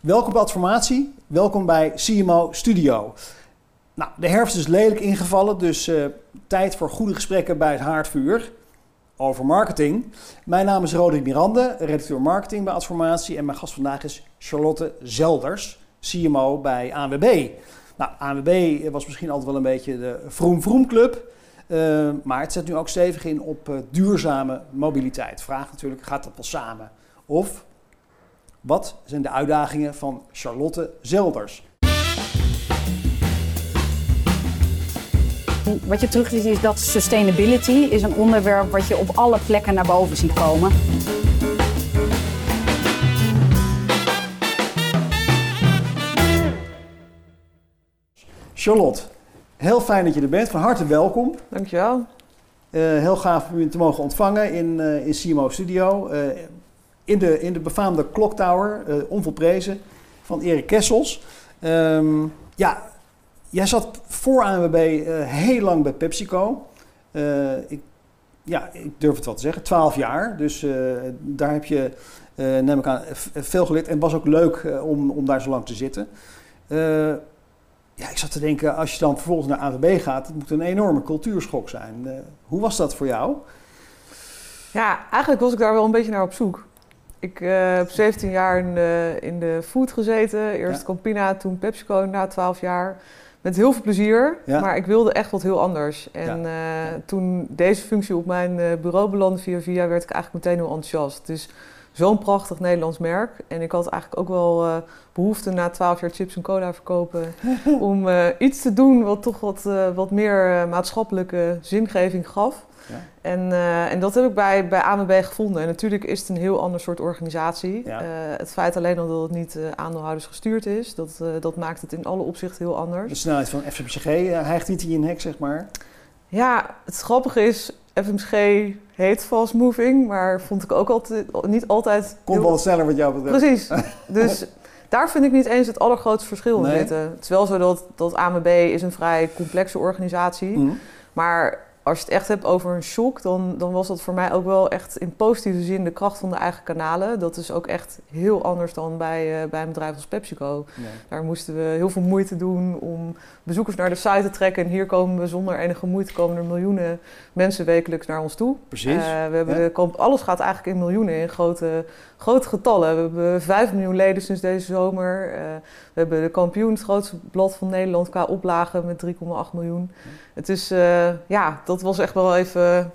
Welkom bij Adformatie, welkom bij CMO Studio. Nou, de herfst is lelijk ingevallen, dus uh, tijd voor goede gesprekken bij het haardvuur over marketing. Mijn naam is Roderick Mirande, redacteur marketing bij Adformatie en mijn gast vandaag is Charlotte Zelders, CMO bij ANWB. Nou, ANWB was misschien altijd wel een beetje de vroom vroom club. Uh, maar het zet nu ook stevig in op uh, duurzame mobiliteit. Vraag natuurlijk, gaat dat wel samen? Of wat zijn de uitdagingen van Charlotte Zelders? Wat je terug ziet is dat sustainability is een onderwerp wat je op alle plekken naar boven ziet komen. Charlotte, heel fijn dat je er bent. Van harte welkom. Dankjewel. Uh, heel gaaf om u te mogen ontvangen in, uh, in CMO Studio. Uh, in, de, in de befaamde Clock Tower, onvolprezen, van Erik Kessels. Um, ja, jij zat voor ANWB heel lang bij PepsiCo. ik, ja, ik durf het wel te zeggen, 12 jaar. Dus daar heb je, neem ik aan, veel geleerd. En het was ook leuk om, om daar zo lang te zitten ja, ik zat te denken, als je dan vervolgens naar AVB gaat, het moet een enorme cultuurschok zijn. Uh, hoe was dat voor jou? Ja, eigenlijk was ik daar wel een beetje naar op zoek. Ik uh, heb 17 jaar in de, in de food gezeten. Eerst ja. Campina, toen PepsiCo na 12 jaar. Met heel veel plezier, ja. maar ik wilde echt wat heel anders. En uh, toen deze functie op mijn bureau belandde via via, werd ik eigenlijk meteen heel enthousiast. Dus zo'n prachtig Nederlands merk. En ik had eigenlijk ook wel uh, behoefte na twaalf jaar chips en cola verkopen... om iets te doen wat toch wat, wat meer maatschappelijke zingeving gaf. Ja. En, en dat heb ik bij, bij AMB gevonden. En natuurlijk is het een heel ander soort organisatie. Ja. het feit alleen al dat het niet aandeelhouders gestuurd is... Dat, dat maakt het in alle opzichten heel anders. De snelheid van FCPCG hijgt niet in je nek, zeg maar? Ja, het grappige is... FMG heet fast moving, maar vond ik ook altijd, niet altijd... Komt wel sneller wat jou betreft. Precies. Dus daar vind ik niet eens het allergrootste verschil in zitten. Het is wel zo dat, dat AMB is een vrij complexe organisatie. Mm. Maar als je het echt hebt over een shock, dan, dan was dat voor mij ook wel echt in positieve zin de kracht van de eigen kanalen. Dat is ook echt heel anders dan bij, uh, bij een bedrijf als PepsiCo. Nee. Daar moesten we heel veel moeite doen om bezoekers naar de site te trekken. En hier komen we zonder enige moeite, komen er miljoenen mensen wekelijks naar ons toe. Precies. Uh, we hebben ja. de, alles gaat eigenlijk in miljoenen, in grote, grote getallen. We hebben 5 miljoen leden sinds deze zomer. Uh, we hebben de kampioen, het grootste blad van Nederland qua oplagen met 3,8 miljoen. Ja. Het is, uh, ja, dat was echt wel even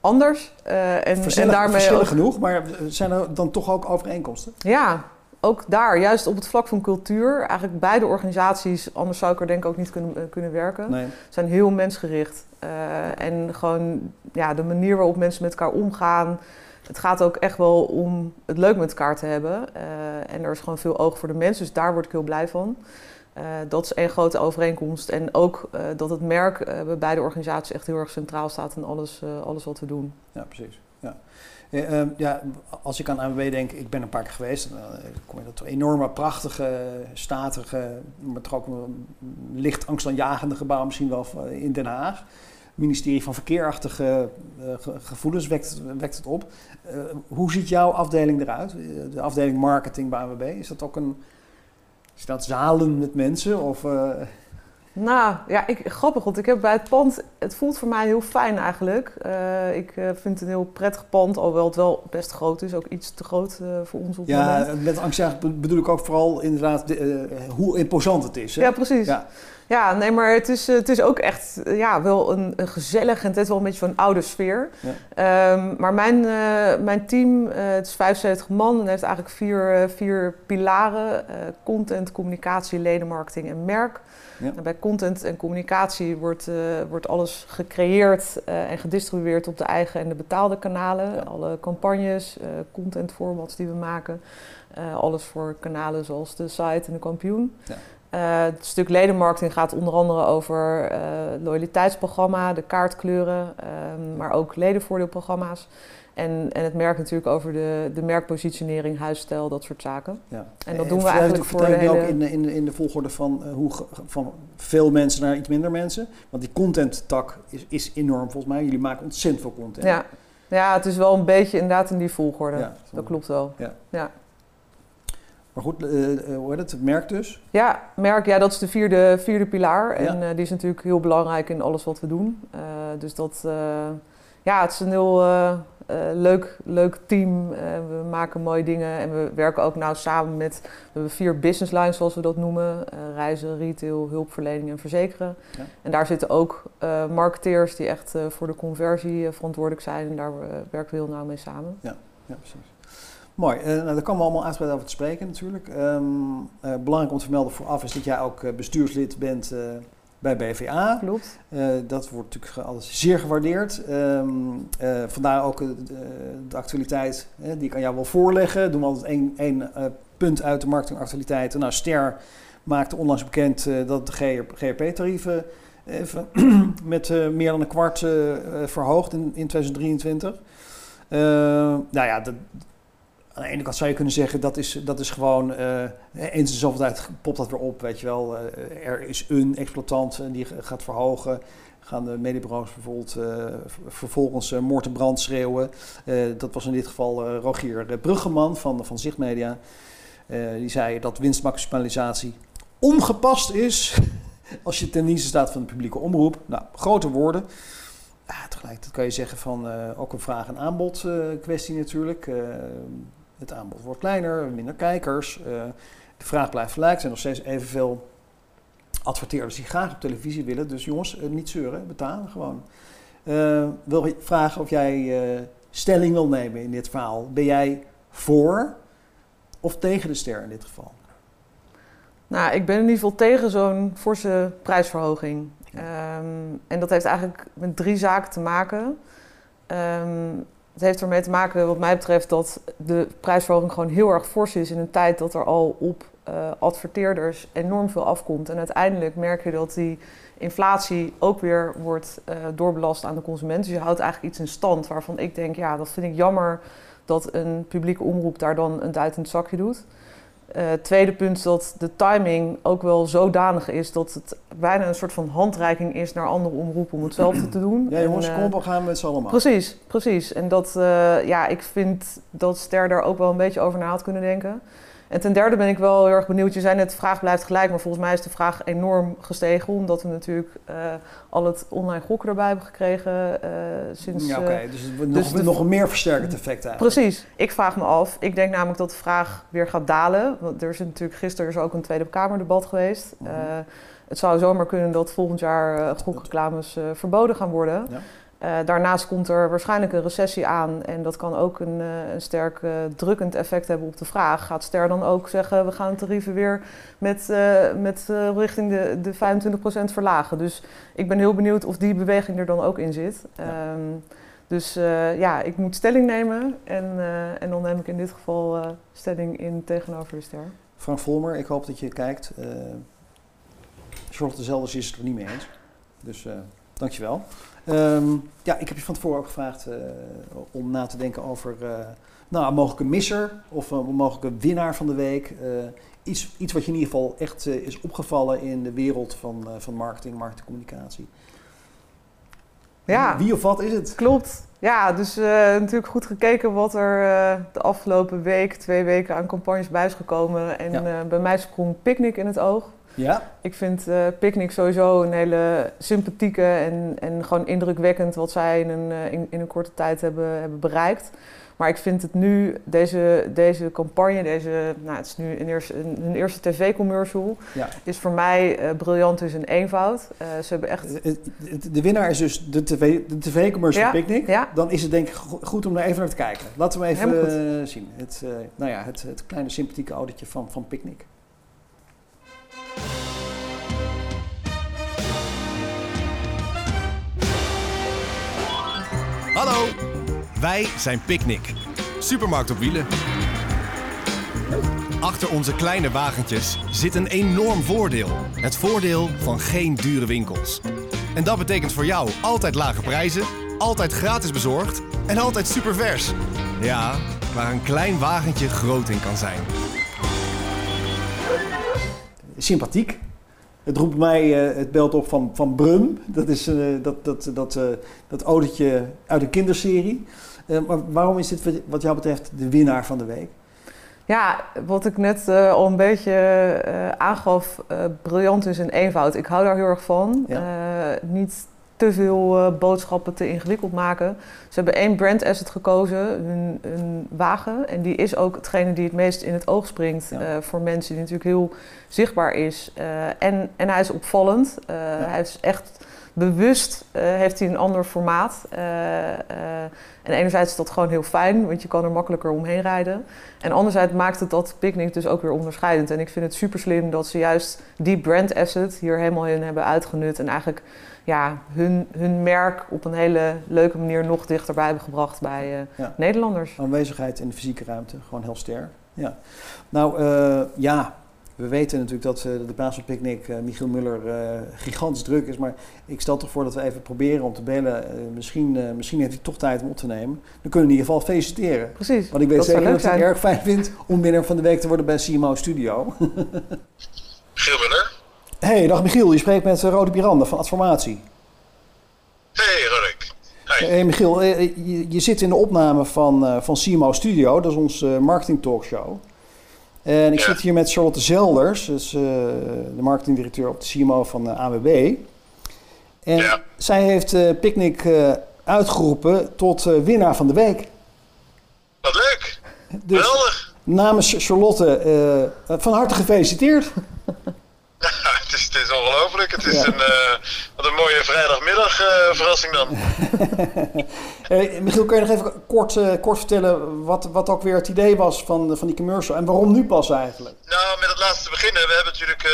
anders. Uh, en, en daarmee verschillen ook... genoeg, maar zijn er dan toch ook overeenkomsten? Ja, ook daar, juist op het vlak van cultuur, eigenlijk beide organisaties, anders zou ik er denk ik ook niet kunnen, kunnen werken, nee. zijn heel mensgericht. Uh, en gewoon ja, de manier waarop mensen met elkaar omgaan. Het gaat ook echt wel om het leuk met elkaar te hebben. En er is gewoon veel oog voor de mensen, dus daar word ik heel blij van. Uh, dat is één grote overeenkomst. En ook uh, dat het merk uh, bij beide organisaties echt heel erg centraal staat in alles, alles wat we doen. Ja, precies. Ja. Uh, ja, als ik aan ANWB denk, ik ben een paar keer geweest, dan kom je dat enorme, prachtige, statige, maar toch ook een licht angstaanjagende gebouw misschien wel in Den Haag. Ministerie van Verkeerachtige gevoelens wekt, wekt het op. hoe ziet jouw afdeling eruit? De afdeling marketing bij ANWB, is dat ook een is dat zalen met mensen? Of, uh... Nou, ja, ik, grappig, want ik heb bij het pand... Het voelt voor mij heel fijn eigenlijk. Uh, ik uh, vind het een heel prettig pand, alhoewel het wel best groot is. Ook iets te groot voor ons op Ja, moment. met angstjaag bedoel ik ook vooral inderdaad de, hoe imposant het is. Hè? Ja, precies. Ja. Ja, nee, maar het is, het is ook echt ja, wel een, een gezellig en het is wel een beetje van een oude sfeer. Ja. Um, maar mijn, uh, mijn team, uh, het is 75 man en heeft eigenlijk vier, uh, vier pilaren. content, communicatie, ledenmarketing en merk. Ja. En bij content en communicatie wordt, wordt alles gecreëerd en gedistribueerd op de eigen en de betaalde kanalen. Ja. Alle campagnes, content formats die we maken. alles voor kanalen zoals de site en de kampioen. Uh, het stuk ledenmarketing gaat onder andere over uh, loyaliteitsprogramma, de kaartkleuren, uh, maar ook ledenvoordeelprogramma's. En, en het merk natuurlijk over de, de merkpositionering, huisstijl, dat soort zaken. Ja. En dat doen we eigenlijk voor de hele... ook in de, in, in de volgorde van, hoe, van veel mensen naar iets minder mensen? Want die content tak is, is enorm volgens mij. Jullie maken ontzettend veel content. Ja, ja het is wel een beetje inderdaad in die volgorde. Ja, dat klopt wel. Ja. ja. Maar goed, hoe heet het? Het merk dus? Ja, merk, ja, dat is de vierde, vierde pilaar. En die is natuurlijk heel belangrijk in alles wat we doen. dus dat, ja, het is een heel uh, leuk, leuk team. Uh, we maken mooie dingen en we werken ook nou samen met we hebben vier business lines, zoals we dat noemen: uh, reizen, retail, hulpverlening en verzekeren. Ja. En daar zitten ook marketeers die echt voor de conversie verantwoordelijk zijn. En daar werken we heel nauw mee samen. Ja, ja precies. Mooi. nou, daar komen we allemaal uitgebreid over te spreken natuurlijk. Um, belangrijk om te vermelden vooraf is dat jij ook bestuurslid bent bij BVA. Klopt. Dat wordt natuurlijk alles zeer gewaardeerd. Um, uh, vandaar ook de, de actualiteit die ik aan jou wil voorleggen. Doen we altijd één, één punt uit de marketingactualiteiten. Nou, Ster maakte onlangs bekend dat de GRP-tarieven even met meer dan een kwart verhoogd in, in 2023. nou ja, dat, aan de ene kant zou je kunnen zeggen dat is, dat is gewoon uh, eens in zoveel tijd popt dat weer op. Weet je wel, uh, er is een exploitant en die gaat verhogen. Gaan de mediebureaus bijvoorbeeld uh, vervolgens moord en brand schreeuwen. dat was in dit geval Rogier Bruggeman van, van Zichtmedia. die zei dat winstmaximalisatie ongepast is als je ten dienste staat van de publieke omroep. Nou, grote woorden. Ja, tegelijkertijd kan je zeggen van ook een vraag- en aanbod kwestie natuurlijk. Het aanbod wordt kleiner, minder kijkers. Uh, de vraag blijft gelijk. Er zijn nog steeds evenveel adverteerders die graag op televisie willen. Dus jongens, uh, niet zeuren, betalen gewoon. Uh, wil je vragen of jij stelling wil nemen in dit verhaal. Ben jij voor of tegen de ster in dit geval? Nou, ik ben in ieder geval tegen zo'n forse prijsverhoging. Um, en dat heeft eigenlijk met drie zaken te maken. Um, het heeft ermee te maken, wat mij betreft, dat de prijsverhoging gewoon heel erg fors is in een tijd dat er al op uh, adverteerders enorm veel afkomt. En uiteindelijk merk je dat die inflatie ook weer wordt uh, doorbelast aan de consument. Dus je houdt eigenlijk iets in stand waarvan ik denk, ja, dat vind ik jammer dat een publieke omroep daar dan een duit in het zakje doet. Uh, tweede punt dat de timing ook wel zodanig is dat het bijna een soort van handreiking is naar andere omroepen om hetzelfde te doen. Ja, jongens, en, uh, kom, we gaan met z'n allemaal. Precies, precies. En dat, uh, ja, ik vind dat Ster daar ook wel een beetje over na had kunnen denken. En ten derde ben ik wel heel erg benieuwd. Je zei net, de vraag blijft gelijk, maar volgens mij is de vraag enorm gestegen. Omdat we natuurlijk uh, al het online gokken erbij hebben gekregen uh, sinds... Ja, oké. Okay. Dus, dus nog, nog een meer versterkend effect eigenlijk. Precies. Ik vraag me af. Ik denk namelijk dat de vraag weer gaat dalen. Want er is natuurlijk gisteren is ook een Tweede Kamerdebat geweest. Mm -hmm. uh, het zou zomaar kunnen dat volgend jaar gokreclames verboden gaan worden. Ja. Uh, daarnaast komt er waarschijnlijk een recessie aan en dat kan ook een, uh, een sterk uh, drukkend effect hebben op de vraag. Gaat Ster dan ook zeggen, we gaan de tarieven weer met, met richting de, de 25% verlagen? Dus ik ben heel benieuwd of die beweging er dan ook in zit. Ja. Um, dus ja, ik moet stelling nemen en, en dan neem ik in dit geval stelling in tegenover de Ster. Frank Volmer, ik hoop dat je kijkt. Charlotte Zelders is het er niet mee eens. Dus dankjewel. Um, ja, ik heb je van tevoren ook gevraagd uh, om na te denken over uh, nou, een mogelijke misser of een mogelijke winnaar van de week. Uh, iets, iets wat je in ieder geval echt is opgevallen in de wereld van, van marketing, marketingcommunicatie. Ja. Wie of wat is het? Klopt. Ja, dus natuurlijk goed gekeken wat er de afgelopen week, twee weken aan campagnes bij is gekomen. En ja. bij mij sprong Picnic in het oog. Ja. Ik vind uh, Picnic sowieso een hele sympathieke en, en gewoon indrukwekkend wat zij in een, uh, in, in, een korte tijd hebben, hebben bereikt. Maar ik vind het nu, deze, deze campagne, deze, nou, het is nu een eerste, een, eerste tv-commercial, ja. is voor mij uh, briljant is een eenvoud. ze hebben echt... De winnaar is dus de tv-commercial tv ja, Picnic. Ja. Dan is het denk ik goed om er even naar te kijken. Laten we even zien. Het, nou ja, het, het kleine sympathieke autootje van, van Picnic. Hallo, wij zijn Picnic. Supermarkt op wielen. Achter onze kleine wagentjes zit een enorm voordeel. Het voordeel van geen dure winkels. En dat betekent voor jou altijd lage prijzen, altijd gratis bezorgd en altijd super vers. Ja, waar een klein wagentje groot in kan zijn. Sympathiek. Het roept mij uh, het beeld op van, van Brum. Dat is uh, dat, dat, dat, uh, dat autootje uit een kinderserie. maar waarom is dit wat jou betreft de winnaar van de week? Ja, wat ik net uh, al een beetje uh, aangaf, uh, briljant is in eenvoud. Ik hou daar heel erg van. Ja. niet te veel boodschappen te ingewikkeld maken. Ze hebben één brand asset gekozen, een, een, wagen. En die is ook hetgene die het meest in het oog springt ja. voor mensen, die natuurlijk heel zichtbaar is. en, en hij is opvallend. Ja. Hij is echt bewust uh, heeft hij een ander formaat. Uh, uh, en enerzijds is dat gewoon heel fijn, want je kan er makkelijker omheen rijden. En anderzijds maakt het dat picknick dus ook weer onderscheidend. En ik vind het super slim dat ze juist die brand asset hier helemaal in hebben uitgenut. En eigenlijk ja, hun, hun merk op een hele leuke manier nog dichterbij hebben gebracht bij ja. Nederlanders. Aanwezigheid in de fysieke ruimte, gewoon heel sterk. Ja. Nou ja, we weten natuurlijk dat uh, de baas van Picnic, uh, Michiel Muller, uh, gigantisch druk is. Maar ik stel toch voor dat we even proberen om te bellen. misschien, misschien heeft hij toch tijd om op te nemen. Dan kunnen we in ieder geval feliciteren. Precies. Want ik weet zeker dat hij het erg fijn vindt om winnaar van de week te worden bij CMO Studio. Michiel Muller. Hey, dag Michiel. Je spreekt met Rode Miranda van Adformatie. Hey Roderick. Hey. hey Michiel, je, je, zit in de opname van, van CMO Studio. Dat is onze marketing talkshow. En ik zit hier met Charlotte Zelders, dus, uh, de marketingdirecteur op de CMO van de uh, AWB. En ja. zij heeft uh, Picnic uh, uitgeroepen tot winnaar van de week. Wat leuk! Dus, Geweldig! Namens Charlotte, van harte gefeliciteerd. het is, ongelooflijk. Het is ja. een, wat een mooie vrijdagmiddag uh, verrassing dan. hey, Michiel, kun je nog even kort, uh, kort vertellen wat, wat ook weer het idee was van, van die commercial en waarom nu pas eigenlijk? Nou, met het laatste beginnen. We hebben natuurlijk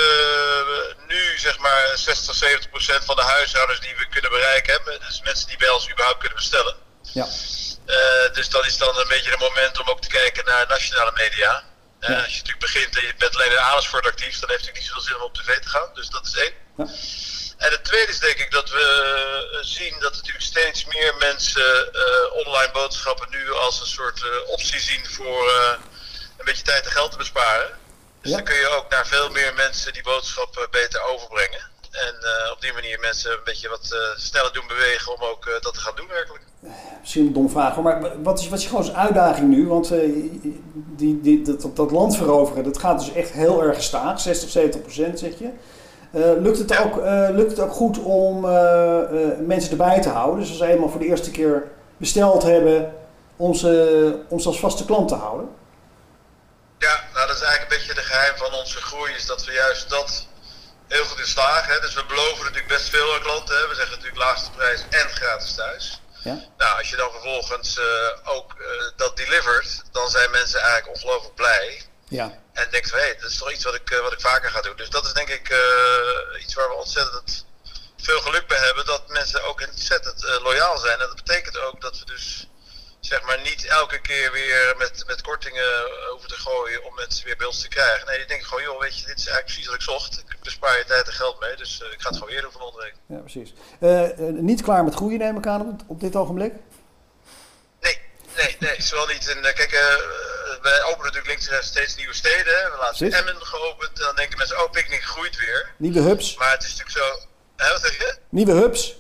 nu zeg maar 60, 70 procent van de huishoudens die we kunnen bereiken. Hè? Dus mensen die bij ons überhaupt kunnen bestellen. Ja. dus dat is dan een beetje een moment om ook te kijken naar nationale media. Ja. Uh, als je natuurlijk begint en je bent alleen in Amersfoort actief, dan heeft het niet zoveel zin om op tv te gaan. Dus dat is één. Ja. En het tweede is denk ik dat we zien dat natuurlijk steeds meer mensen uh, online boodschappen nu als een soort uh, optie zien voor een beetje tijd en geld te besparen. Dus ja. dan kun je ook naar veel meer mensen die boodschappen beter overbrengen. En op die manier mensen een beetje wat sneller doen bewegen om ook dat te gaan doen werkelijk misschien een dom vraag, maar wat is, wat is gewoon een uitdaging nu? Want uh, die, die, dat, dat land veroveren, dat gaat dus echt heel erg gestaag, 60, 70 procent zeg je. Uh, lukt, het ook, uh, lukt het ook goed om mensen erbij te houden? Dus als ze eenmaal voor de eerste keer besteld hebben, om ze, om ze als vaste klant te houden? Ja, nou dat is eigenlijk een beetje de geheim van onze groei, is dat we juist dat heel goed in slagen. Hè? Dus we beloven natuurlijk best veel aan klanten. Hè? We zeggen natuurlijk laagste prijs en gratis thuis. Ja? Nou, als je dan vervolgens uh, ook uh, dat delivert, dan zijn mensen eigenlijk ongelooflijk blij. Ja. En denken van, hé, hey, dat is toch iets wat ik, uh, wat ik vaker ga doen. Dus dat is denk ik iets waar we ontzettend veel geluk bij hebben. Dat mensen ook ontzettend loyaal zijn. En dat betekent ook dat we dus zeg maar niet elke keer weer met, met kortingen over te gooien om mensen weer bij ons te krijgen. Nee, die denken gewoon, joh, weet je, dit is eigenlijk precies wat ik zocht. Ik bespaar je tijd en geld mee, dus uh, ik ga het gewoon weer doen volgende week. Ja, precies. Uh, uh, niet klaar met groeien neem ik aan op, op dit ogenblik? Nee, nee, nee, zowel niet. En, kijk, wij openen natuurlijk links steeds nieuwe steden. Hè. We laten Emmen geopend en dan denken mensen, oh, Picnic groeit weer. Nieuwe hubs. Maar het is natuurlijk zo, hè, wat zeg je? Nieuwe hubs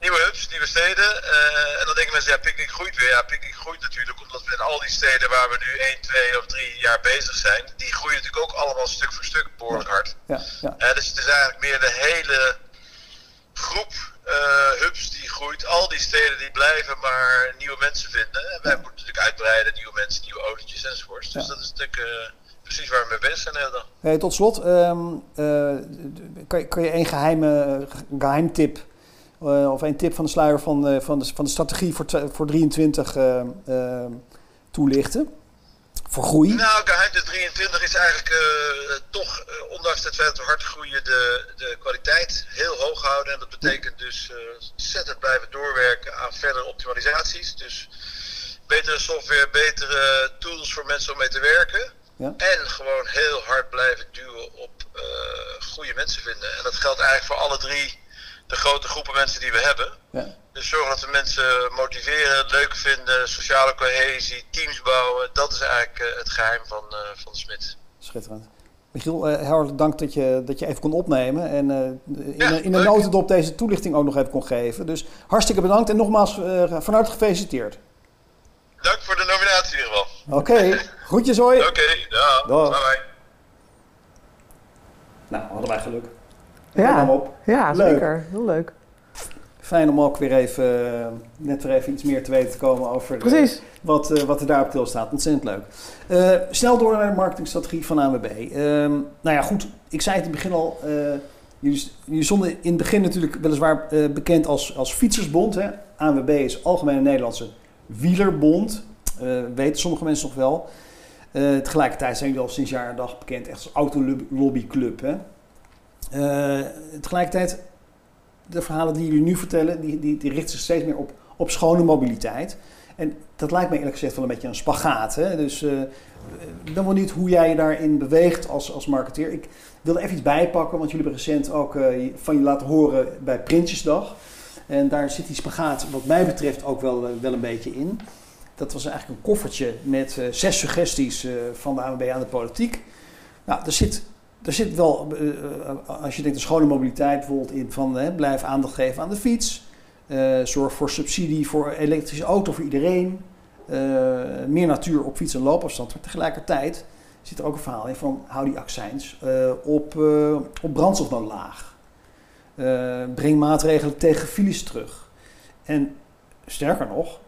nieuwe hubs, nieuwe steden. Uh, en dan denken mensen, ja, Picnic groeit weer. Ja, Picnic groeit natuurlijk omdat we in al die steden waar we nu 1, 2 of 3 jaar bezig zijn, die groeien natuurlijk ook allemaal stuk voor stuk behoorlijk hard. Ja, ja. Uh, dus het is eigenlijk meer de hele groep uh, hubs die groeit. Al die steden die blijven maar nieuwe mensen vinden. En wij moeten natuurlijk uitbreiden, nieuwe mensen, nieuwe autootjes enzovoorts. Dus dat is natuurlijk precies waar we mee bezig zijn de hele dag. Hey, tot slot, um, kan, je, kan je een geheime geheimtip uh, of een tip van de sluier van, uh, van, de, van de strategie voor, voor 23 uh, toelichten? Voor groei? Nou, geheim de 23 is eigenlijk toch, ondanks het feit dat we hard groeien, de, de kwaliteit heel hoog houden. En dat betekent dus ontzettend blijven doorwerken aan verdere optimalisaties. Dus betere software, betere tools voor mensen om mee te werken. Ja. En gewoon heel hard blijven duwen op goede mensen vinden. En dat geldt eigenlijk voor alle drie de grote groepen mensen die we hebben. Ja. Dus zorgen dat we mensen motiveren, leuk vinden, sociale cohesie, teams bouwen. Dat is eigenlijk uh, het geheim van, uh, van de Smit. Schitterend. Michiel, uh, hartelijk dank dat je, dat je even kon opnemen en in, ja, in een notendop deze toelichting ook nog even kon geven. Dus hartstikke bedankt en nogmaals van harte gefeliciteerd. Dank voor de nominatie in ieder geval. Oké, okay, Groetjes, hoi. Oké, ja. Bye. Nou, hadden wij geluk. Ja. Op. Ja, Leuk. zeker. Heel leuk. Fijn om ook weer even, net weer even iets meer te weten te komen over eh, Precies. wat, eh, wat er daar op til staat. Ontzettend leuk. Eh, snel door naar de marketingstrategie van ANWB. Ehm nou ja, goed. Ik zei het in het begin al. eh, jullie, jullie stonden in het begin natuurlijk weliswaar bekend als, als fietsersbond. Hè? ANWB is Algemene Nederlandse Wielerbond. Weten sommige mensen nog wel. Tegelijkertijd zijn jullie al sinds jaar en dag bekend echt als autolobbyclub. Hè? Eh, tegelijkertijd, de verhalen die jullie nu vertellen, die, die, die richten zich steeds meer op, op schone mobiliteit. En dat lijkt me eerlijk gezegd wel een beetje een spagaat. Hè? Dus eh, ik ben benieuwd hoe jij je daarin beweegt als, als marketeer. Ik wilde even iets bijpakken, want jullie hebben recent ook eh, van je laten horen bij Prinsjesdag. En daar zit die spagaat wat mij betreft ook wel, wel een beetje in. Dat was eigenlijk een koffertje met zes suggesties van de ANWB aan de politiek. Nou, er zit, er zit wel, eh, eh, als je denkt aan schone mobiliteit bijvoorbeeld in, van hè, blijf aandacht geven aan de fiets. Eh, zorg voor subsidie voor elektrische auto voor iedereen. Meer natuur op fiets- en loopafstand. Maar tegelijkertijd zit er ook een verhaal in van hou die accijns op, op brandstof laag. Breng maatregelen tegen files terug. En sterker nog,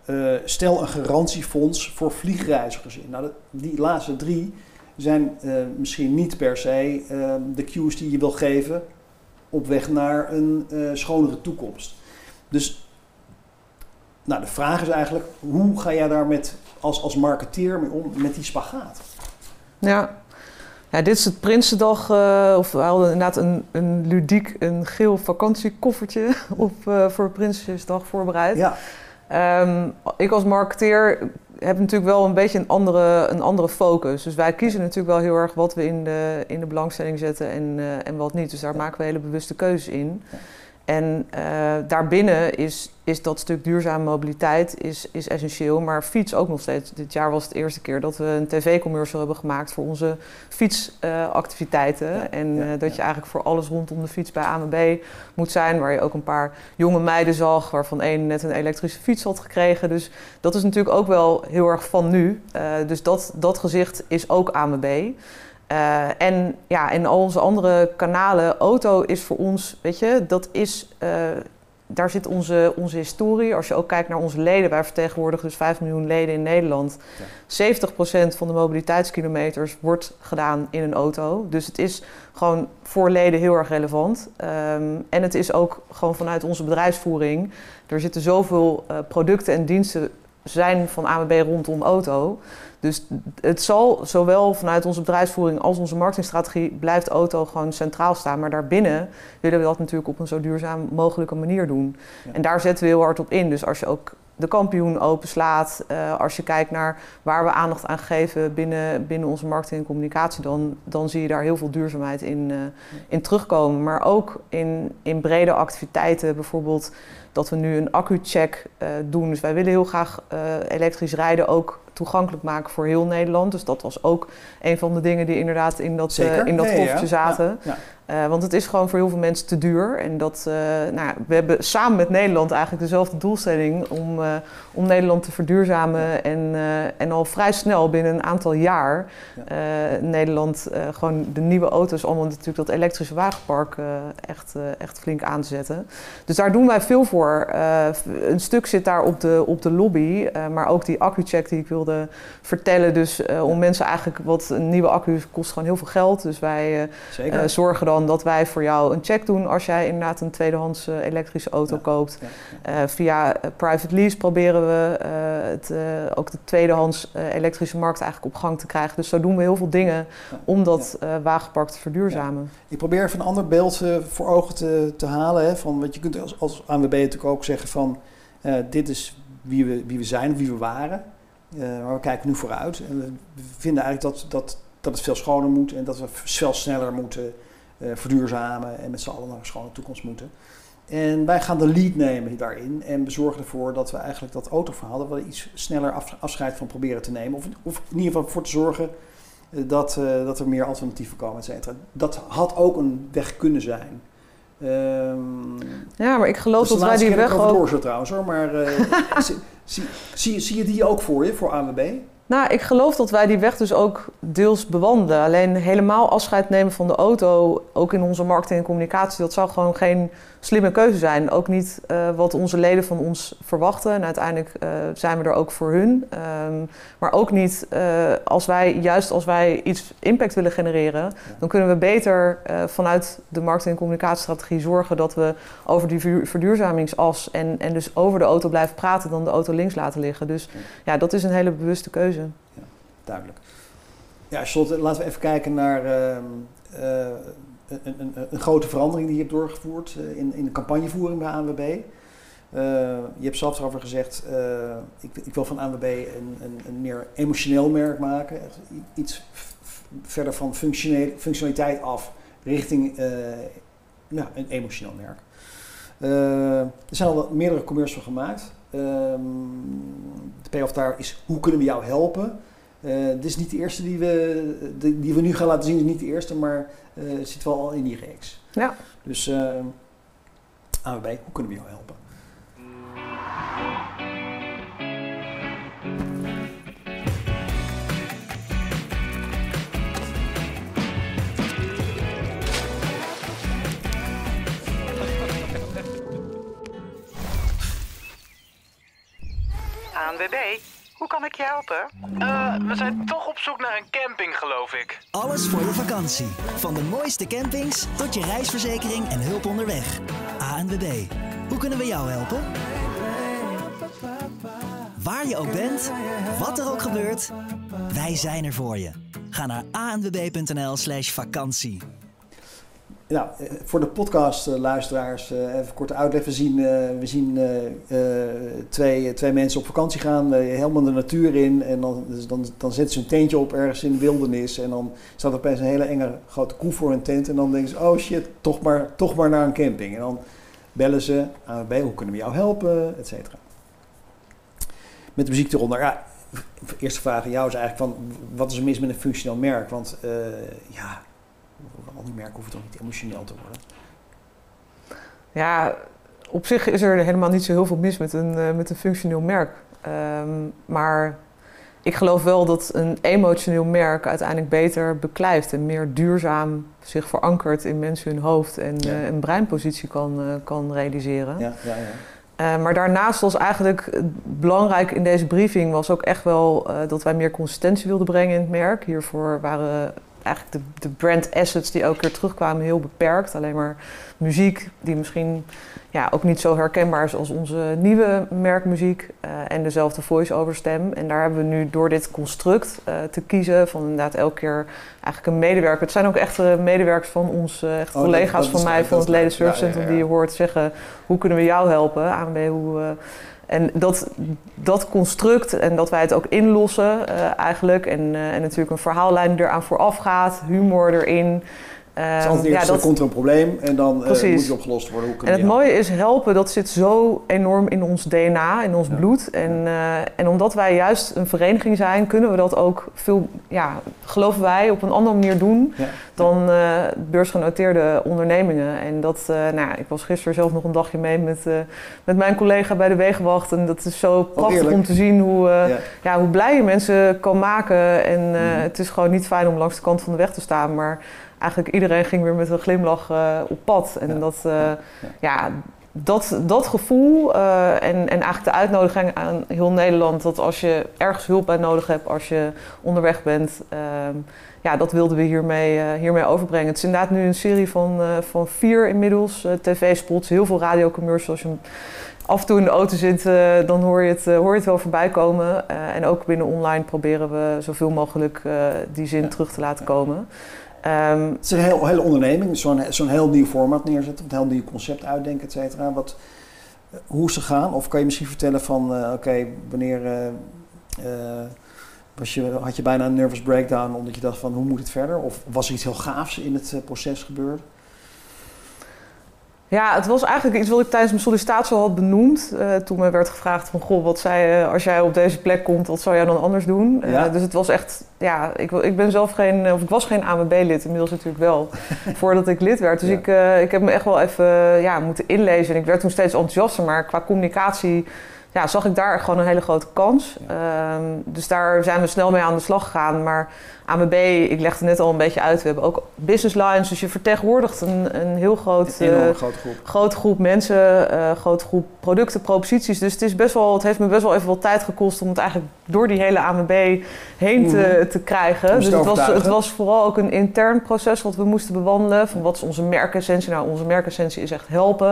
stel een garantiefonds voor vliegreizigers in. Nou, die laatste drie zijn eh, misschien niet per se eh, de cues die je wil geven op weg naar een eh, schonere toekomst. Dus nou, de vraag is eigenlijk, hoe ga jij daar met, als, als marketeer mee om met die spagaat? Ja. ja, dit is het Prinsendag. of we hadden inderdaad een, een ludiek, een geel vakantiekoffertje op, voor Prinsjesdag voorbereid. Ja, Ehm, ik als marketeer heb natuurlijk wel een beetje een andere, een andere focus. Dus wij kiezen natuurlijk wel heel erg wat we in de, in de belangstelling zetten en, eh, en wat niet. Dus daar maken we hele bewuste keuzes in. En eh, daarbinnen is, is dat stuk duurzame mobiliteit is, is essentieel. Maar fiets ook nog steeds. Dit jaar was het de eerste keer dat we een tv-commercial hebben gemaakt voor onze fietsactiviteiten. Ja, en ja, eh, dat ja. je eigenlijk voor alles rondom de fiets bij ANWB moet zijn. Waar je ook een paar jonge meiden zag, waarvan één net een elektrische fiets had gekregen. Dus dat is natuurlijk ook wel heel erg van nu. Eh, dus dat, dat gezicht is ook ANWB. Eh, en ja, in al onze andere kanalen, auto is voor ons, weet je, dat is, eh, daar zit onze, onze historie. Als je ook kijkt naar onze leden, wij vertegenwoordigen dus 5 miljoen leden in Nederland. 70% van de mobiliteitskilometers wordt gedaan in een auto. Dus het is gewoon voor leden heel erg relevant. Ehm, en het is ook gewoon vanuit onze bedrijfsvoering. Er zitten zoveel eh, producten en diensten zijn van AMB rondom auto. Dus het zal zowel vanuit onze bedrijfsvoering als onze marketingstrategie blijft auto gewoon centraal staan. Maar daarbinnen willen we dat natuurlijk op een zo duurzaam mogelijke manier doen. Ja. En daar zetten we heel hard op in. Dus als je ook de kampioen openslaat, eh, als je kijkt naar waar we aandacht aan geven binnen, binnen onze marketing en communicatie, dan, dan zie je daar heel veel duurzaamheid in, eh, in terugkomen. Maar ook in, in brede activiteiten, bijvoorbeeld dat we nu een accu-check eh, doen. Dus wij willen heel graag elektrisch rijden ook toegankelijk maken voor heel Nederland. Dus dat was ook een van de dingen die inderdaad in dat, in dat koffertje ja. zaten. Ja, Eh, want het is gewoon voor heel veel mensen te duur. En dat, eh, nou we hebben samen met Nederland eigenlijk dezelfde doelstelling om, eh, om Nederland te verduurzamen. En, en al vrij snel, binnen een aantal jaar, Ja. Nederland gewoon de nieuwe auto's, allemaal natuurlijk dat elektrische wagenpark echt, echt flink aanzetten. Dus daar doen wij veel voor. Een stuk zit daar op de, op de lobby, maar ook die accu-check die ik wilde vertellen. Dus om mensen eigenlijk, wat een nieuwe accu kost gewoon heel veel geld. Dus wij zorgen dan dat wij voor jou een check doen als jij inderdaad een tweedehands eh, elektrische auto Ja. koopt. Ja, Eh, via eh, private lease proberen we eh, het, ook de tweedehands eh, elektrische markt eigenlijk op gang te krijgen. Dus zo doen we heel veel dingen om dat wagenpark te verduurzamen. Ik probeer even een ander beeld voor ogen te, te halen. Hè, van, want je kunt als, als ANWB natuurlijk ook zeggen van... dit is wie we, wie we zijn, wie we waren. Maar we kijken nu vooruit. En we vinden eigenlijk dat, dat, dat het veel schoner moet... en dat we veel sneller moeten verduurzamen... en met z'n allen naar een schone toekomst moeten. En wij gaan de lead nemen daarin en we zorgen ervoor dat we eigenlijk dat autoverhaal... dat we iets sneller af, afscheid van proberen te nemen. Of, of in ieder geval voor te zorgen eh, dat, eh, dat er meer alternatieven komen, et cetera. Dat had ook een weg kunnen zijn. Ehm Ja, maar ik geloof dat is dat, wij die dat weg ook... doorzet trouwens hoor, maar eh, zie, zie, zie, zie je die ook voor je, voor ANWB? Nou, ik geloof dat wij die weg dus ook deels bewandelen. Alleen helemaal afscheid nemen van de auto, ook in onze marketing en communicatie, dat zou gewoon geen slimme keuze zijn. Ook niet uh, wat onze leden van ons verwachten. En uiteindelijk uh, zijn we er ook voor hun. Um, maar ook niet uh, als wij, juist als wij iets impact willen genereren, ja. dan kunnen we beter vanuit de marketing- en communicatiestrategie zorgen dat we over die verduurzamingsas en, en dus over de auto blijven praten dan de auto links laten liggen. Dus ja, ja dat is een hele bewuste keuze. Ja, duidelijk. Ja, Charlotte, laten we even kijken naar ehm, een, een, een, grote verandering die je hebt doorgevoerd uh, in, in de campagnevoering bij ANWB. Uh, je hebt zelf erover gezegd, uh, ik, ik, wil van ANWB een, een, een, meer emotioneel merk maken. Iets verder van functionaliteit af richting nou, een emotioneel merk. er zijn al meerdere commercials gemaakt. Ehm, de payoff daar is hoe kunnen we jou helpen? Uh, dit is niet de eerste die we, die, die we nu gaan laten zien, is niet de eerste, maar uh, zit wel al in die reeks. Ja. Dus uh, AWB, hoe kunnen we jou helpen? ANWB, hoe kan ik je helpen? Uh, we zijn toch op zoek naar een camping, geloof ik. Alles voor je vakantie. Van de mooiste campings tot je reisverzekering en hulp onderweg. ANWB, hoe kunnen we jou helpen? Waar je ook bent, wat er ook gebeurt, wij zijn er voor je. Ga naar anwb.nl/slash vakantie. Nou, voor de podcastluisteraars uh, even korte uitleg. We zien, we zien twee, twee mensen op vakantie gaan, helemaal de natuur in. En dan, dus dan, dan zetten ze een tentje op ergens in de wildernis. En dan staat er opeens een hele enge grote koe voor een tent. En dan denken ze, oh shit, toch maar, toch maar naar een camping. En dan bellen ze bij, hoe kunnen we jou helpen, et cetera. Met de muziek eronder. Ja, eerste vraag aan jou is eigenlijk van, wat is er mis met een functioneel merk? Want ja al die merken hoeven toch niet emotioneel te worden? Ja, op zich is er helemaal niet zo heel veel mis met een, uh, met een functioneel merk. Um, maar ik geloof wel dat een emotioneel merk uiteindelijk beter beklijft en meer duurzaam zich verankert in mensen hun hoofd en ja. uh, een breinpositie kan, uh, kan realiseren. Ja, ja, ja. Uh, maar daarnaast was eigenlijk belangrijk in deze briefing was ook echt wel dat wij meer consistentie wilden brengen in het merk. Hiervoor waren eigenlijk de, de brand assets die elke keer terugkwamen heel beperkt. Alleen maar muziek die misschien ja, ook niet zo herkenbaar is als onze nieuwe merkmuziek. Uh, en dezelfde voice-over stem. En daar hebben we nu door dit construct uh, te kiezen van inderdaad elke keer eigenlijk een medewerker. Het zijn ook echt medewerkers van ons, uh, echt oh, collega's dat, dat van mij van het Leden Service Center ja, ja, ja. die je hoort zeggen hoe kunnen we jou helpen? ANB, hoe... En dat, dat construct en dat wij het ook inlossen uh, eigenlijk. En, uh, en natuurlijk een verhaallijn eraan vooraf gaat, humor erin. Um, ja, dat komt er een probleem en dan uh, moet die opgelost worden. Hoe en het mooie is helpen, dat zit zo enorm in ons DNA, in ons ja. bloed. En, uh, en omdat wij juist een vereniging zijn, kunnen we dat ook veel, ja, geloven wij, op een andere manier doen ja. dan uh, beursgenoteerde ondernemingen. En dat, nou, ik was gisteren zelf nog een dagje mee met, met mijn collega bij de Wegenwacht. En dat is zo prachtig oh, om te zien hoe, ja. ja. hoe blij je mensen kan maken. En mm. het is gewoon niet fijn om langs de kant van de weg te staan, maar eigenlijk iedereen ging weer met een glimlach uh, op pad. En ja. dat, uh, ja. dat, dat gevoel uh, en, en eigenlijk de uitnodiging aan heel Nederland... dat als je ergens hulp bij nodig hebt, als je onderweg bent... Ehm, ja, dat wilden we hiermee, hiermee overbrengen. Het is inderdaad nu een serie van, van vier inmiddels tv-spots, heel veel radiocommercials. Als je af en toe in de auto zit, dan hoor je, het, hoor je het wel voorbij komen. en ook binnen online proberen we zoveel mogelijk die zin terug te laten komen. Um, het is een hele onderneming, zo'n zo'n heel nieuw format neerzetten, een heel nieuw concept uitdenken, et cetera. Wat, hoe ze gaan? Of kan je misschien vertellen van, uh, oké, wanneer uh, was je, had je bijna een nervous breakdown omdat je dacht van, hoe moet het verder? Of was er iets heel gaafs in het proces gebeurd? Ja, het was eigenlijk iets wat ik tijdens mijn sollicitatie al had benoemd. Uh, toen me werd gevraagd van, goh, wat zei je als jij op deze plek komt, wat zou jij dan anders doen? Ja. Uh, dus het was echt, ja, ik, ik ben zelf geen, of ik was geen AMB-lid, inmiddels natuurlijk wel, voordat ik lid werd. Dus ja. ik, uh, ik heb me echt wel even ja, moeten inlezen. En ik werd toen steeds enthousiaster, maar qua communicatie ja, zag ik daar gewoon een hele grote kans. Ehm, dus daar zijn we snel mee aan de slag gegaan. Maar AMB, ik legde net al een beetje uit, we hebben ook business lines. Dus je vertegenwoordigt een, een heel groot, Een enorme eh, grote groep. grote groep mensen, eh grote groep producten, proposities. Dus het, is best wel, het heeft me best wel even wat tijd gekost om het eigenlijk door die hele AMB heen te, Mhm. te krijgen. Om Dus het was, het was vooral ook een intern proces wat we moesten bewandelen. Van wat is onze merkessentie? Nou, onze merkessentie is echt helpen.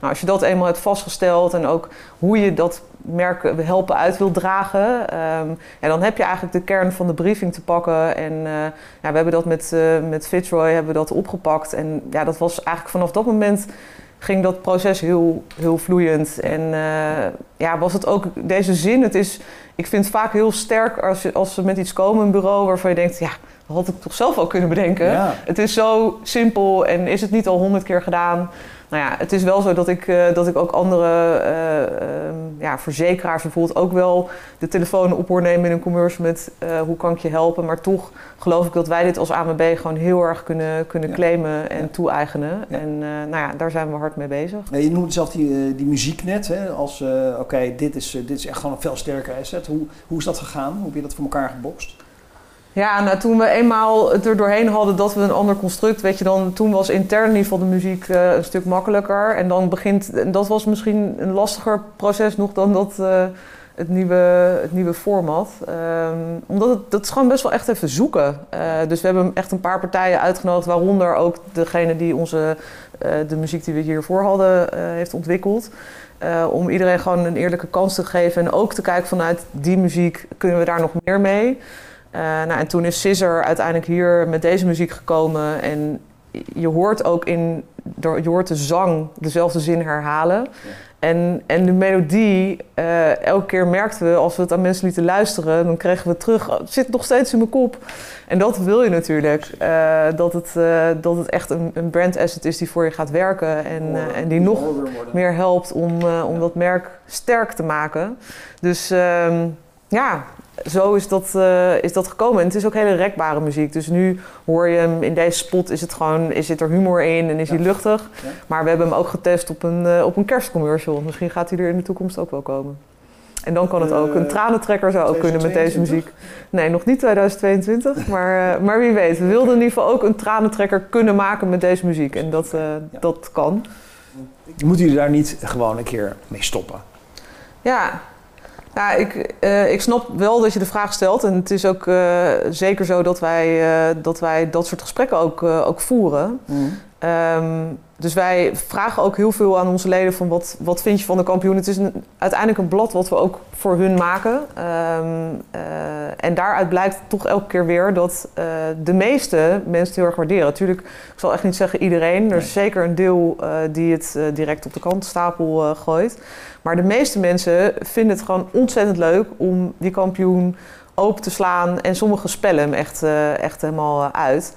Nou, als je dat eenmaal hebt vastgesteld en ook hoe je dat merk helpen uit wil dragen, ehm, ja, dan heb je eigenlijk de kern van de briefing te pakken. En eh, ja, we hebben dat met, eh met Fitzroy hebben we dat opgepakt. En ja, dat was eigenlijk vanaf dat moment ging dat proces heel, heel vloeiend. En eh, ja, was het ook deze zin. Het is, ik vind het vaak heel sterk als, je, als ze met iets komen, een bureau waarvan je denkt, ja, dat had ik toch zelf wel kunnen bedenken. Ja. Het is zo simpel en is het niet al honderd keer gedaan? Nou ja, het is wel zo dat ik, eh, dat ik ook andere eh, ehm, ja, verzekeraars bijvoorbeeld ook wel de telefoon op hoor nemen in een commercial met eh, hoe kan ik je helpen. Maar toch geloof ik dat wij dit als AMB gewoon heel erg kunnen, kunnen claimen en toe-eigenen. En nou ja, daar zijn we hard mee bezig. Je noemde zelf die, die muziek net, hè, als oké, dit, is, dit is echt gewoon een veel sterker asset. Hoe, hoe is dat gegaan? Hoe heb je dat voor elkaar gebokst? Ja, nou toen we eenmaal het er doorheen hadden dat we een ander construct, weet je dan, toen was intern geval de muziek eh, een stuk makkelijker. En dan begint, en dat was misschien een lastiger proces nog dan dat, eh, het, nieuwe, het nieuwe format. Ehm, omdat het, dat is gewoon best wel echt even zoeken. Eh, dus we hebben echt een paar partijen uitgenodigd, waaronder ook degene die onze, de muziek die we hiervoor hadden, heeft ontwikkeld. Om iedereen gewoon een eerlijke kans te geven en ook te kijken vanuit die muziek, kunnen we daar nog meer mee? Eh, nou, en toen is Scissor uiteindelijk hier met deze muziek gekomen. En je hoort ook in, je hoort de zang dezelfde zin herhalen. En, en de melodie, eh, elke keer merkten we als we het aan mensen lieten luisteren, dan kregen we terug, "Oh, het zit nog steeds in mijn kop. En dat wil je natuurlijk. eh, dat, het, dat het echt een, een brand asset is die voor je gaat werken en, en die nog meer helpt om, om dat merk sterk te maken. Dus ehm, ja, zo is dat, eh, is dat gekomen. En het is ook hele rekbare muziek. Dus nu hoor je hem in deze spot, is het gewoon, is zit er humor in en is Ja. hij luchtig. Ja. Maar we hebben hem ook getest op een, eh, op een kerstcommercial. Misschien gaat hij er in de toekomst ook wel komen. En dan kan het ook. Een Eh, tranentrekker zou ook kunnen met deze 2022? muziek. Nee, nog niet 2022, maar, maar wie weet. We wilden in ieder geval ook een tranentrekker kunnen maken met deze muziek. En dat, dat kan. Moeten jullie daar niet gewoon een keer mee stoppen? Ja, ja ik, eh, ik snap wel dat je de vraag stelt. En het is ook eh, zeker zo dat wij, eh, dat wij dat soort gesprekken ook, ook voeren. Ehm, dus wij vragen ook heel veel aan onze leden van wat, wat vind je van de kampioen. Het is een, uiteindelijk een blad wat we ook voor hun maken. Ehm, eh, en daaruit blijkt toch elke keer weer dat de meeste mensen het heel erg waarderen. Natuurlijk, ik zal echt niet zeggen iedereen. Er is zeker een deel die het direct op de krantenstapel eh, gooit. Maar de meeste mensen vinden het gewoon ontzettend leuk om die kampioen open te slaan. En sommigen spellen hem echt, eh, echt helemaal eh, uit.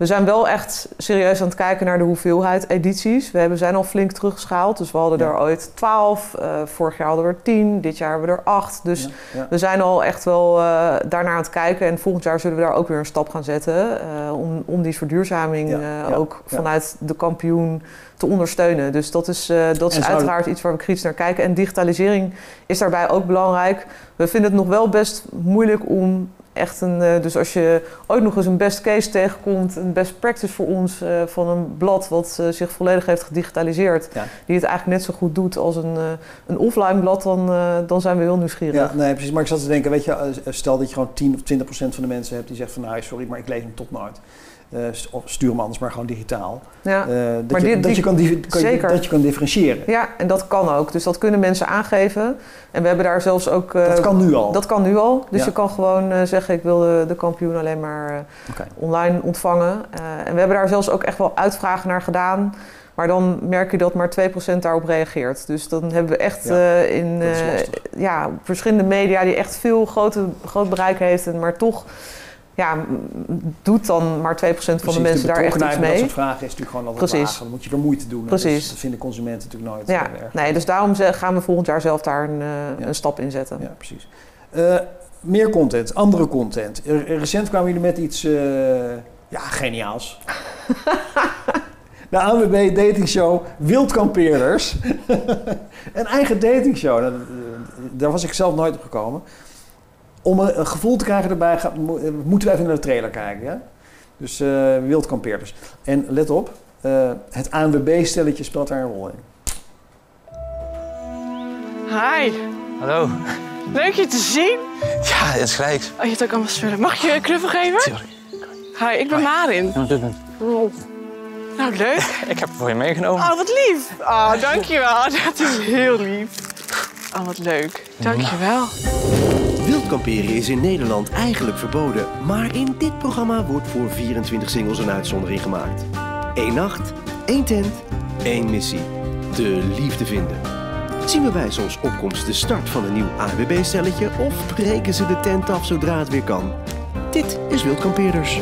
We zijn wel echt serieus aan het kijken naar de hoeveelheid edities. We hebben, zijn al flink teruggeschaald. Dus we hadden Ja. er ooit 12. eh, vorig jaar hadden we er 10. Dit jaar hebben we er 8. Dus Ja, ja. we zijn al echt wel eh, daarnaar aan het kijken. En volgend jaar zullen we daar ook weer een stap gaan zetten. eh, om, om die verduurzaming ook vanuit de kampioen te ondersteunen. Dus dat is, dat is uiteraard iets waar we kritisch naar kijken. En digitalisering is daarbij ook belangrijk. We vinden het nog wel best moeilijk om echt een... eh, dus als je ooit nog eens een best case tegenkomt... een best practice voor ons eh, van een blad... wat eh, zich volledig heeft gedigitaliseerd... Ja. die het eigenlijk net zo goed doet als een, een offline blad... Dan, dan zijn we heel nieuwsgierig. Ja, nee, precies. Maar ik zat te denken, weet je, stel dat je gewoon 10 of 20 procent van de mensen hebt die zegt van, nou sorry, maar ik lees hem tot nooit. Eh, stuur hem anders maar gewoon digitaal. Ja. Dat, Maar je, dat, kan, zeker. dat je kan differentiëren. Ja, en dat kan ook. Dus dat kunnen mensen aangeven. En we hebben daar zelfs ook... eh, Dat kan nu al. Dat kan nu al. Dus Ja. je kan gewoon eh, zeggen, ik wil de, de kampioen alleen maar online ontvangen. En we hebben daar zelfs ook echt wel uitvragen naar gedaan. Maar dan merk je dat maar 2% daarop reageert. Dus dan hebben we echt Ja, in ja, verschillende media die echt veel grote, groot bereik heeft. En maar toch ja, doet dan maar 2% van de mensen daar echt iets bij Dat mee. soort vragen is natuurlijk gewoon altijd Precies. laag. Dan moet je er moeite doen. hè. Precies. Dus dat vinden consumenten natuurlijk nooit Ja, eh, erg. nee, dus daarom gaan we volgend jaar zelf daar een, eh, Ja. een stap in zetten. Ja, precies. Eh, meer content, andere content. Recent kwamen jullie met iets, eh, ja, geniaals. De ANWB datingshow Wildkampeerders. een eigen datingshow. Dat- Daar was ik zelf nooit op gekomen. Om een, gevoel te krijgen erbij, ga- eh, moeten we even naar de trailer kijken. Ja? Dus eh Wildkampeerders. En let op, eh, het ANWB-stelletje speelt daar een rol in. Hi, Hallo. leuk je te zien. Ja, het is gelijk. Oh, je hebt ook allemaal spullen. Mag ik je een knuffel geven? Tuurlijk. Hi, ik ben Marin. Doe het. Nou, leuk. Ik heb het voor je meegenomen. Oh, wat lief. Oh, dankjewel. Dat is heel lief. Oh, wat leuk. Dankjewel. Wildkamperen is in Nederland eigenlijk verboden, maar in dit programma wordt voor 24 singles een uitzondering gemaakt. Eén nacht, één tent, één missie. De liefde vinden. Zien we bij zonsopkomst de start van een nieuw AWB-stelletje of breken ze de tent af zodra het weer kan? Dit is Wildkampeerders.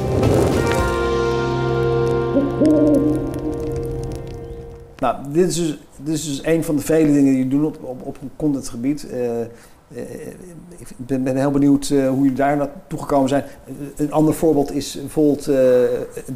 Nou, dit is dus, dit is dus een van de vele dingen die je doen op, op, op een eh, ik ben, ben heel benieuwd eh, hoe jullie daar naartoe gekomen zijn. Eh, een ander voorbeeld is bijvoorbeeld eh,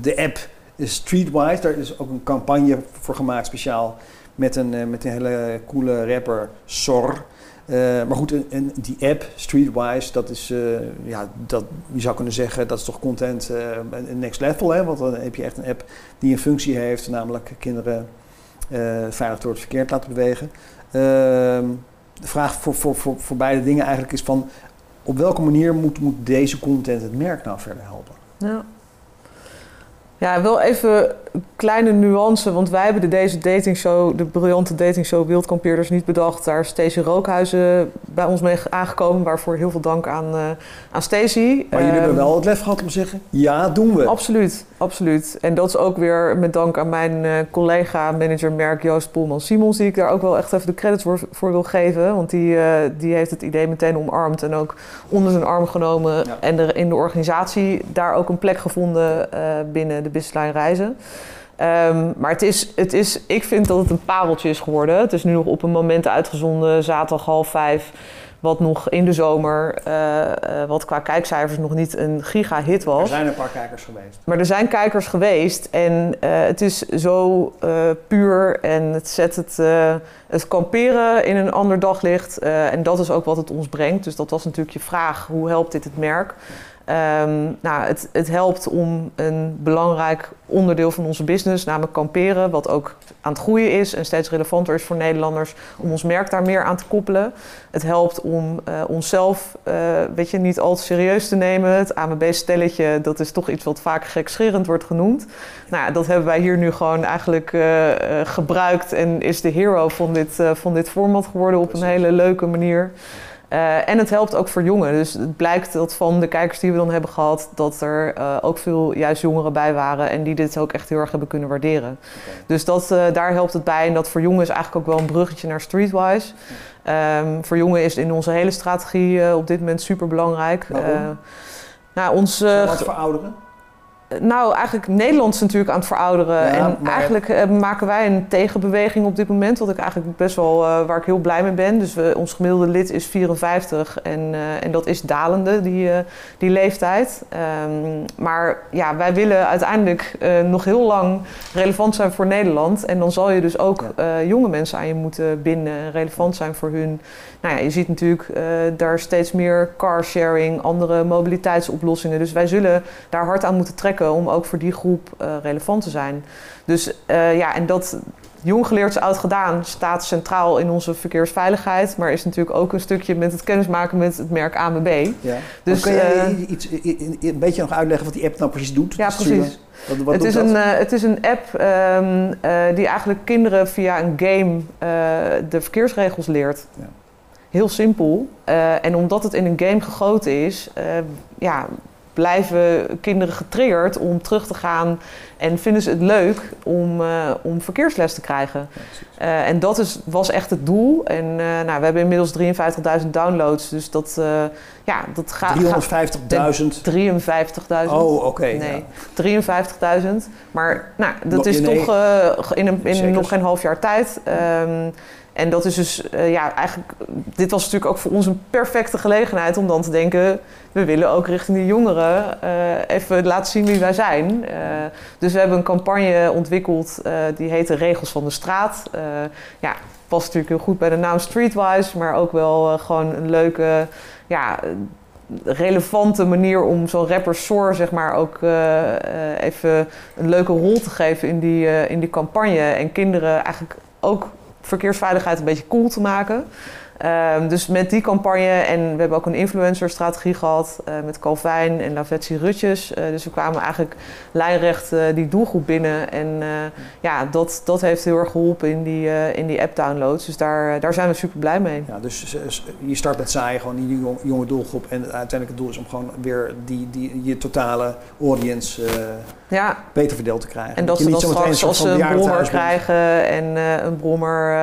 de app Streetwise. Daar is ook een campagne voor gemaakt speciaal met een, eh, met een hele coole rapper, Sor. Eh, maar goed, die app Streetwise, dat is, eh, ja, dat, je zou kunnen zeggen, dat is toch content eh, next level. Hè? Want dan heb je echt een app die een functie heeft, namelijk kinderen eh, veilig door het verkeer te laten bewegen. De vraag voor, voor, voor, beide dingen eigenlijk is van... op welke manier moet, moet deze content het merk nou verder helpen? Ja. Ja, wel even kleine nuance, want wij hebben de, deze datingshow, de briljante datingshow Wildkampeerders niet bedacht. Daar is Stacey Rookhuizen bij ons mee aangekomen, waarvoor heel veel dank aan, eh, aan Stacey. Maar jullie hebben Ehm, wel het lef gehad om te zeggen, ja, doen we. Absoluut, absoluut. En dat is ook weer met dank aan mijn eh, collega, manager merk Joost Polman-Simons, die ik daar ook wel echt even de credits voor, voor wil geven. Want die, eh, die heeft het idee meteen omarmd en ook onder zijn arm genomen. Ja. En er in de organisatie daar ook een plek gevonden binnen de businesslijn reizen. Ehm, maar het is, het is, ik vind dat het een pareltje is geworden. Het is nu nog op een moment uitgezonden, zaterdag half vijf. Wat nog in de zomer, eh, eh, wat qua kijkcijfers nog niet een giga-hit Er was. zijn een paar kijkers geweest. Maar er zijn kijkers geweest en eh, het is zo puur en het zet het, het kamperen in een ander daglicht. en dat is ook wat het ons brengt. Dus dat was natuurlijk je vraag, hoe helpt dit het merk? Ehm, nou, het, het helpt om een belangrijk onderdeel van onze business, namelijk kamperen, wat ook aan het groeien is en steeds relevanter is voor Nederlanders, om ons merk daar meer aan te koppelen. Het helpt om eh, onszelf eh, weet je, niet al te serieus te nemen. Het AMB-stelletje, dat is toch iets wat vaak gekscherend wordt genoemd. Nou ja, dat hebben wij hier nu gewoon eigenlijk eh, gebruikt en is de hero van dit, van dit format geworden op een hele leuke manier. Eh, en het helpt ook voor jongeren. Dus het blijkt dat van de kijkers die we dan hebben gehad, dat er eh, ook veel juist jongeren bij waren en die dit ook echt heel erg hebben kunnen waarderen. Dus dat, eh, daar helpt het bij. En dat voor jongeren is eigenlijk ook wel een bruggetje naar Streetwise. Ehm, voor jongeren is in onze hele strategie op dit moment super belangrijk. Nou, ons, aan het verouderen? Nou, eigenlijk Nederland is natuurlijk aan het verouderen. Ja, en maar- eigenlijk eh, maken wij een tegenbeweging op dit moment. Wat ik eigenlijk best wel, eh, waar ik heel blij mee ben. Dus we, ons gemiddelde lid is 54 en, eh, en dat is dalende, die, die leeftijd. Ehm, maar ja, wij willen uiteindelijk nog heel lang relevant zijn voor Nederland. En dan zal je dus ook jonge mensen aan je moeten binden. en Relevant zijn voor hun. Nou ja, je ziet natuurlijk daar steeds meer carsharing, andere mobiliteitsoplossingen. Dus wij zullen daar hard aan moeten trekken om ook voor die groep eh, relevant te zijn. Dus eh, ja, en dat jong geleerd is oud gedaan staat centraal in onze verkeersveiligheid. Maar is natuurlijk ook een stukje met het kennismaken met het merk AMB. Ja. Dus, kun jij eh, iets, een beetje nog uitleggen wat die app nou precies doet? Ja, precies. Wat, wat het, is dat? een, het is een app ehm, eh, die eigenlijk kinderen via een game de verkeersregels leert. Ja. Heel simpel. En omdat het in een game gegoten is, ja, blijven kinderen getriggerd om terug te gaan en vinden ze het leuk om, eh, om verkeersles te krijgen. Eh, en dat is, was echt het doel. En eh, nou, we hebben inmiddels 53.000 downloads, dus dat, ja, dat gaat... 350.000? 53.000. Oh, oké, Nee, 53.000. Maar nou, dat is nee. toch in, een, in nog geen half jaar tijd. Ehm, En dat is dus, uh, ja, eigenlijk, dit was natuurlijk ook voor ons een perfecte gelegenheid om dan te denken, we willen ook richting de jongeren uh, even laten zien wie wij zijn. Uh, dus we hebben een campagne ontwikkeld, die heet de Regels van de Straat. ja, past natuurlijk heel goed bij de naam Streetwise, maar ook wel gewoon een leuke, ja, relevante manier om zo'n rapper Soar zeg maar ook even een leuke rol te geven in die, in die campagne. En kinderen eigenlijk ook verkeersveiligheid een beetje cool te maken. Um, dus met die campagne en we hebben ook een influencer-strategie gehad uh, met Calvijn en Lavetsi Rutjes. Uh, dus we kwamen eigenlijk lijnrecht uh, die doelgroep binnen. En ja, dat, dat heeft heel erg geholpen in die, in die app-downloads. Dus daar, daar zijn we super blij mee. Ja, dus je start met saai, gewoon die jonge, jonge doelgroep. En uiteindelijk het doel is om gewoon weer die, die, je totale audience ja. beter verdeeld te krijgen. En dat, dat ze dan straks als ze een brommer krijgen en een, brommer,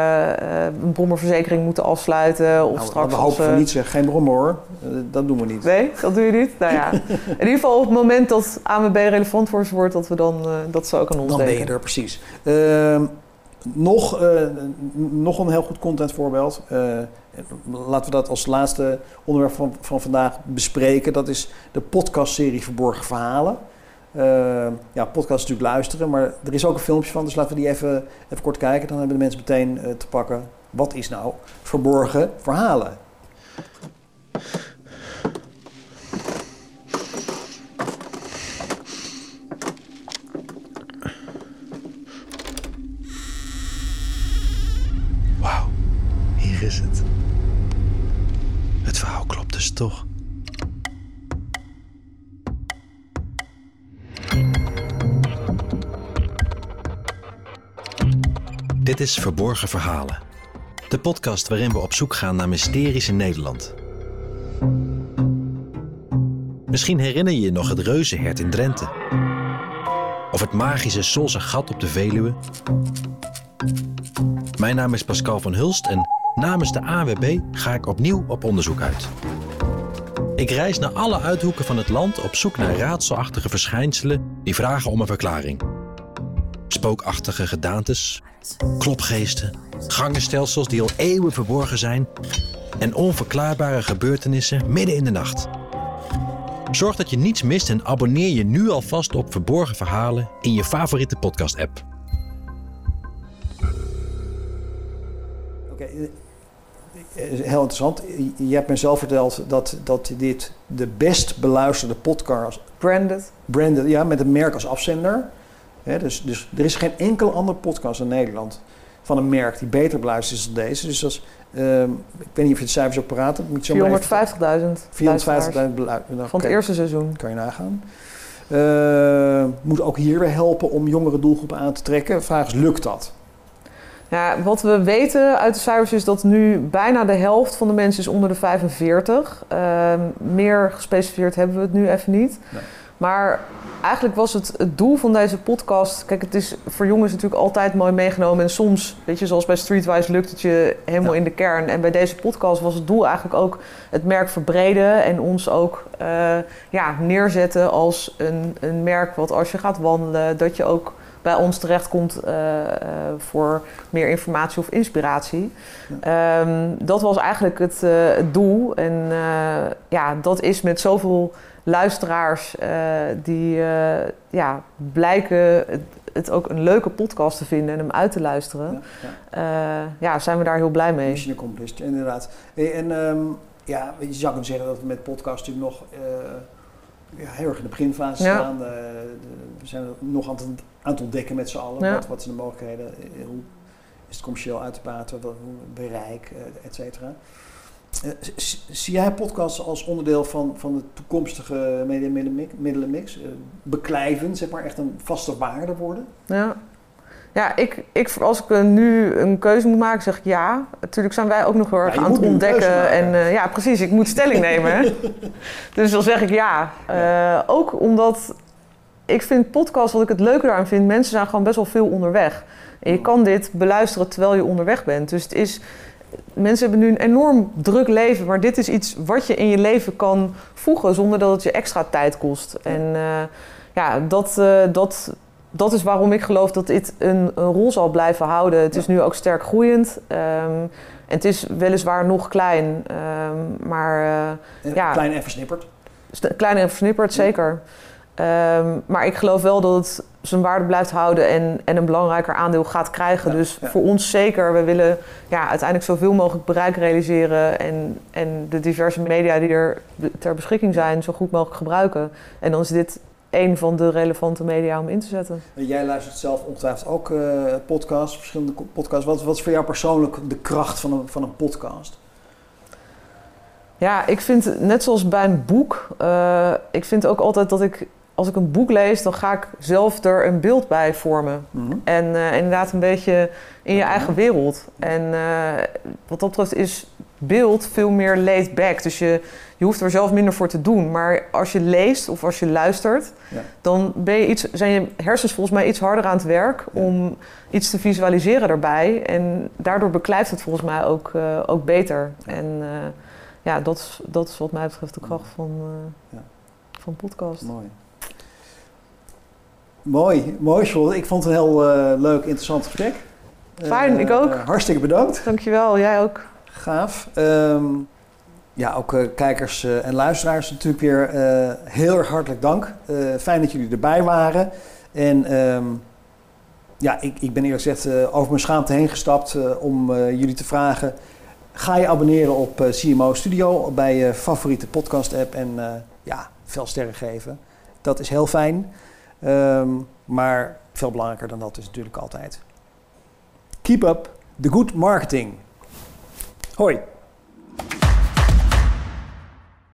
een brommerverzekering moeten afsluiten of nou, straks... We hopen van niet zeg, geen brommer hoor. Eh, dat doen we niet. Nee, dat doe je niet? Nou ja, in ieder geval op het moment dat AMB relevant voor ze wordt, dat, we dan, uh, dat ze ook aan ons Dan denken. ben je er, precies. Uh, nog, uh, nog een heel goed contentvoorbeeld. laten we dat als laatste onderwerp van, van vandaag bespreken. Dat is de podcastserie Verborgen Verhalen. ja, podcast is natuurlijk luisteren, maar er is ook een filmpje van, dus laten we die even, even kort kijken. Dan hebben de mensen meteen te pakken wat is nou verborgen verhalen? Wauw, hier is het. Het verhaal klopt dus toch. Dit is Verborgen Verhalen de podcast waarin we op zoek gaan naar mysteries in Nederland. Misschien herinner je je nog het reuzenhert in Drenthe. Of het magische Solse gat op de Veluwe. Mijn naam is Pascal van Hulst en namens de AWB ga ik opnieuw op onderzoek uit. Ik reis naar alle uithoeken van het land op zoek naar raadselachtige verschijnselen die vragen om een verklaring. Spookachtige gedaantes, klopgeesten, gangenstelsels die al eeuwen verborgen zijn en onverklaarbare gebeurtenissen midden in de nacht. Zorg dat je niets mist en abonneer je nu alvast op Verborgen Verhalen in je favoriete podcast-app. Oké, eh, heel interessant. Je hebt me zelf verteld dat, dat dit de best beluisterde podcast... Branded. Branded, ja, met een merk als afzender. dus, dus er is geen enkele andere podcast in Nederland van een merk die beter beluisterd is dan deze. Dus dat is, um, ik weet niet of je de cijfers ook paraat 450.000. 450.000 Van het eerste seizoen. Kan je nagaan. Uh, moet ook hier weer helpen om jongere doelgroepen aan te trekken. Vraag is, lukt dat? Ja, wat we weten uit de cijfers is dat nu bijna de helft van de mensen is onder de 45. Uh, meer gespecificeerd hebben we het nu even niet. Nee. Maar eigenlijk was het, het doel van deze podcast. Kijk, het is voor jongens natuurlijk altijd mooi meegenomen. En soms, weet je, zoals bij Streetwise lukt het je helemaal in de kern. En bij deze podcast was het doel eigenlijk ook het merk verbreden. En ons ook uh, ja, neerzetten als een, een merk wat als je gaat wandelen, dat je ook bij ons terechtkomt uh, uh, voor meer informatie of inspiratie. Ja. Um, dat was eigenlijk het, het doel. En ja, dat is met zoveel luisteraars uh, die uh, ja, blijken het, het, ook een leuke podcast te vinden en hem uit te luisteren. Ja, ja. Uh, ja zijn we daar heel blij mee. Mission accomplished, inderdaad. Hey, en um, ja, je zou kunnen zeggen dat we met podcast natuurlijk nog ja, heel erg in de beginfase staan. we zijn nog aan het, aan het ontdekken met z'n allen. Wat, wat zijn de mogelijkheden? Hoe is het commercieel uit te baten? Bereik, et cetera. Uh, zie jij podcasts als onderdeel van, van de toekomstige mediamiddelenmix uh, beklijven, zeg maar, echt een vaste waarde worden? Ja, ja ik, ik, als ik nu een keuze moet maken, zeg ik ja. Natuurlijk zijn wij ook nog heel erg ja, aan het ontdekken. En uh, ja, precies, ik moet stelling nemen. dus dan zeg ik ja. ook omdat ik vind podcasts, wat ik het leuke daaraan vind, mensen zijn gewoon best wel veel onderweg. En je kan dit beluisteren terwijl je onderweg bent. Dus het is mensen hebben nu een enorm druk leven, maar dit is iets wat je in je leven kan voegen zonder dat het je extra tijd kost. En uh, ja, dat, uh, dat dat is waarom ik geloof dat dit een, een rol zal blijven houden. Het is nu ook sterk groeiend. Ehm, en het is weliswaar nog klein, ehm, maar uh, ja... Klein en versnipperd. Klein en versnipperd, zeker. Um, maar ik geloof wel dat het zijn waarde blijft houden en, en een belangrijker aandeel gaat krijgen. dus voor ons zeker. We willen ja, uiteindelijk zoveel mogelijk bereik realiseren en, en de diverse media die er ter beschikking zijn zo goed mogelijk gebruiken. En dan is dit een van de relevante media om in te zetten. Jij luistert zelf ongetwijfeld ook uh, podcasts, verschillende podcasts. Wat, wat is voor jou persoonlijk de kracht van een, van een podcast? Ja, ik vind net zoals bij een boek, uh, ik vind ook altijd dat ik als ik een boek lees, dan ga ik zelf er een beeld bij vormen. Mhm. En uh, inderdaad een beetje in je eigen wereld. En uh, wat dat betreft is beeld veel meer laid back. Dus je, je hoeft er zelf minder voor te doen. Maar als je leest of als je luistert, ja. dan ben je iets, zijn je hersens volgens mij iets harder aan het werk om iets te visualiseren daarbij. En daardoor beklijft het volgens mij ook, uh, ook beter. En ja, dat is, dat is wat mij betreft de kracht van, van podcast. Mooi. Mooi, mooi Charlotte. Ik vond het een heel uh, leuk, interessant gesprek. Fijn, uh, ik ook. Uh, hartstikke bedankt. Dankjewel, jij ook. Gaaf. Um, ja, ook kijkers en luisteraars natuurlijk weer heel erg hartelijk dank. fijn dat jullie erbij waren. En um, ja, ik, ik ben eerlijk gezegd over mijn schaamte heen gestapt om jullie te vragen... Ga je abonneren op CMO Studio bij je favoriete podcast app en ja, veel sterren geven. Dat is heel fijn. Ehm, maar veel belangrijker dan dat is natuurlijk altijd. Keep up the good marketing. Hoi.